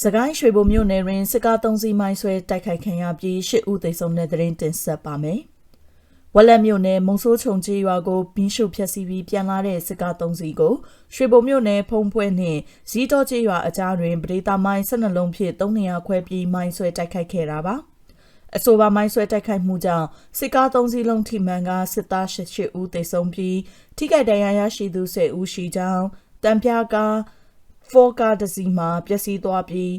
စကိုင်းရွှေဘုံမြို့နယ်တွင်စစ်ကားသုံးစီးမိုင်းဆွဲတိုက်ခိုက်ခံရပြီးရှစ်ဦးသေဆုံးတဲ့တဲ့ရင်တင်ဆက်ပါမယ်။ဝက်လက်မြို့နယ်မုံဆိုးချုံကြီးရွာကိုဘင်းရှုဖျက်ဆီးပြီးပြန်လာတဲ့စစ်ကားသုံးစီးကိုရွှေဘုံမြို့နယ်ဖုံဖွဲနှင့်ဇီးတော်ကြီးရွာအကြားတွင်ပရိသမိုင်း12လုံးဖြင့်300ခွဲပြီးမိုင်းဆွဲတိုက်ခိုက်ခဲ့တာပါ။အဆိုပါမိုင်းဆွဲတိုက်ခိုက်မှုကြောင့်စစ်ကားသုံးစီးလုံးထိမှန်ကစစ်သား၈ဦးသေဆုံးပြီးထိခိုက်ဒဏ်ရာရရှိသူ10ဦးရှိကြောင်းတံပြားကား ဖော်ကားတစီမှာပျက်စီးသွားပြီး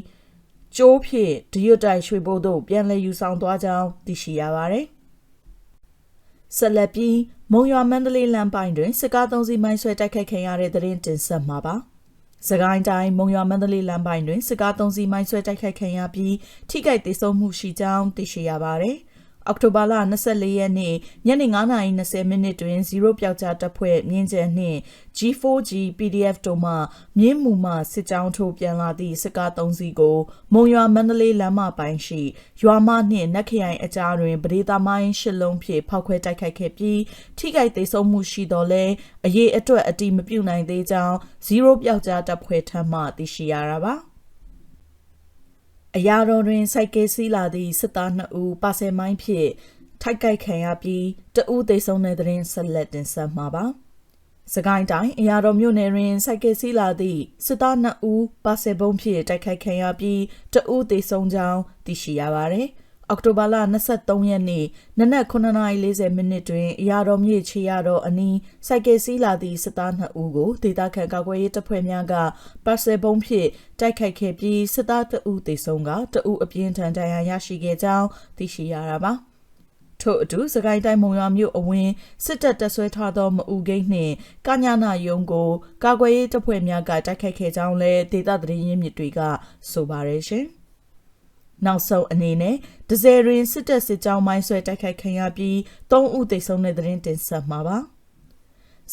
ကျိုးဖြင့်ဒီရွတ်တိုက်ရွှေဘိုးတို့ပြန်လည်ယူဆောင်သွားကြောင်းသိရှိရပါတယ်။ဆက်လက်ပြီးမုံရွာမန္တလေးလမ်းပိုင်းတွင်စစ်ကားသုံးစီးမိုင်းဆွဲတိုက်ခိုက်ခံရတဲ့တဲ့ရင်တင်ဆက်မှာပါ။စကိုင်းတိုင်းမုံရွာမန္တလေးလမ်းပိုင်းတွင်စစ်ကားသုံးစီးမိုင်းဆွဲတိုက်ခိုက်ခံရပြီးထိခိုက်ဒေဆုံးမှုရှိကြောင်းသိရှိရပါတယ်။ အောက်တိုဘာလ24ရက်နေ့ညနေ9:20မိနစ်တွင်0ပျောက်ကြားတပ်ဖွဲ့မြင်းကျန်နှင့် G4G PDF တို့မှမြင်းမူမှစစ်ကြောင်းထိုးပြန်လာသည့်စစ်ကား3စီးကို မုံရွာမန္တလေးလမ်းမပိုင်းရှိ ရွာမနှင့်နက်ခရိုင်အကြားတွင်ပဒေသမိုင်းရှစ်လုံးဖြင့်ဖောက်ခွဲတိုက်ခိုက်ခဲ့ပြီးထိခိုက်ဒေဆုံးမှုရှိတော်လဲအရေးအတွက်အတိမပြုနိုင်သေးကြောင်း0ပျောက်ကြားတပ်ဖွဲ့ထံမှသိရှိရတာပါ။ အရာတော်တွင်စိုက်ကဲစီးလာသည့်စစ်သား2ဦးပါဆယ်မိုင်းဖြင့်ထိုက်ကိုက်ခံရပြီးတဦးသေဆုံးတဲ့တွင်ဆက်လက်တင်ဆက်မှာပါစကိုင်းတိုင်းအရာတော်မြို့နယ်တွင်စိုက်ကဲစီးလာသည့်စစ်သား2ဦးပါဆယ်ဘုံဖြင့်တိုက်ခိုက်ခံရပြီးတဦးသေဆုံးကြောင်းသိရှိရပါသည်။ အောက်တိုဘာလ23ရက်နေ့နနက်9:40မိနစ်တွင်အရာတော်မြေချေရတော်အနီးစိုက်ကယ်စီးလာသည့်စစ်သား2ဦးကိုဒေသခံကာကွယ်ရေးတပ်ဖွဲ့များကပါဆယ်ဘုံဖြင့်တိုက်ခိုက်ခဲ့ပြီးစစ်သား2ဦးသေဆုံးက2ဦးအပြင်းထန်ဒဏ်ရာရရှိခဲ့ကြောင်းသိရှိရတာပါထို့အတူစကိုင်းတိုင်းမုံရွာမြို့အဝင်းစစ်တပ်တပ်ဆွဲထားသောမအူဂိတ်နှင့်ကညာနာယုံကိုကာကွယ်ရေးတပ်ဖွဲ့များကတိုက်ခိုက်ခဲ့ကြောင်းလည်းဒေသသတင်းရင်းမြစ်တွေကဆိုပါရရှင်။ နောက်ဆုံးအနေနဲ့ဒဇယ်ရင်စစ်တပ်စစ်ကြောင်းမိုင်းဆွဲတိုက်ခိုက်ခံရပြီး၃ဦးသေဆုံးတဲ့တဲ့ရင်တင်ဆက်မှာပါ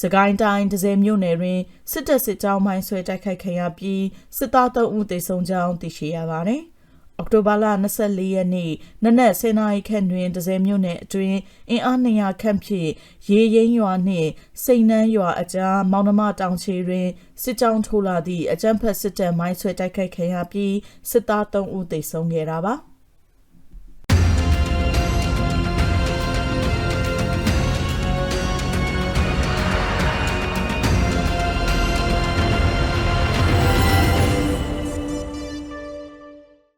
စကိုင်းတိုင်းဒဇယ်မြို့နယ်တွင်စစ်တပ်စစ်ကြောင်းမိုင်းဆွဲတိုက်ခိုက်ခံရပြီးစစ်သား၃ဦးသေဆုံးကြောင်းသိရှိရပါတယ် အောက်တိုဘာလ24ရက်နေ့နနက်10:00နာရီခန့်တွင်ဒဇယ်မြို့နယ်အတွင်းအင်အား200ခန့်ဖြင့်ရေရင်းရွာနှင့်စိန်နှန်းရွာအကြားမောင်နှမတောင်ချေတွင်စစ်ကြောင်းထိုးလာသည့်အကြမ်းဖက်စစ်တပ်မိုင်းဆွဲတိုက်ခိုက်ခံရပြီးစစ်သား3ဦးသေဆုံးခဲ့တာပါ။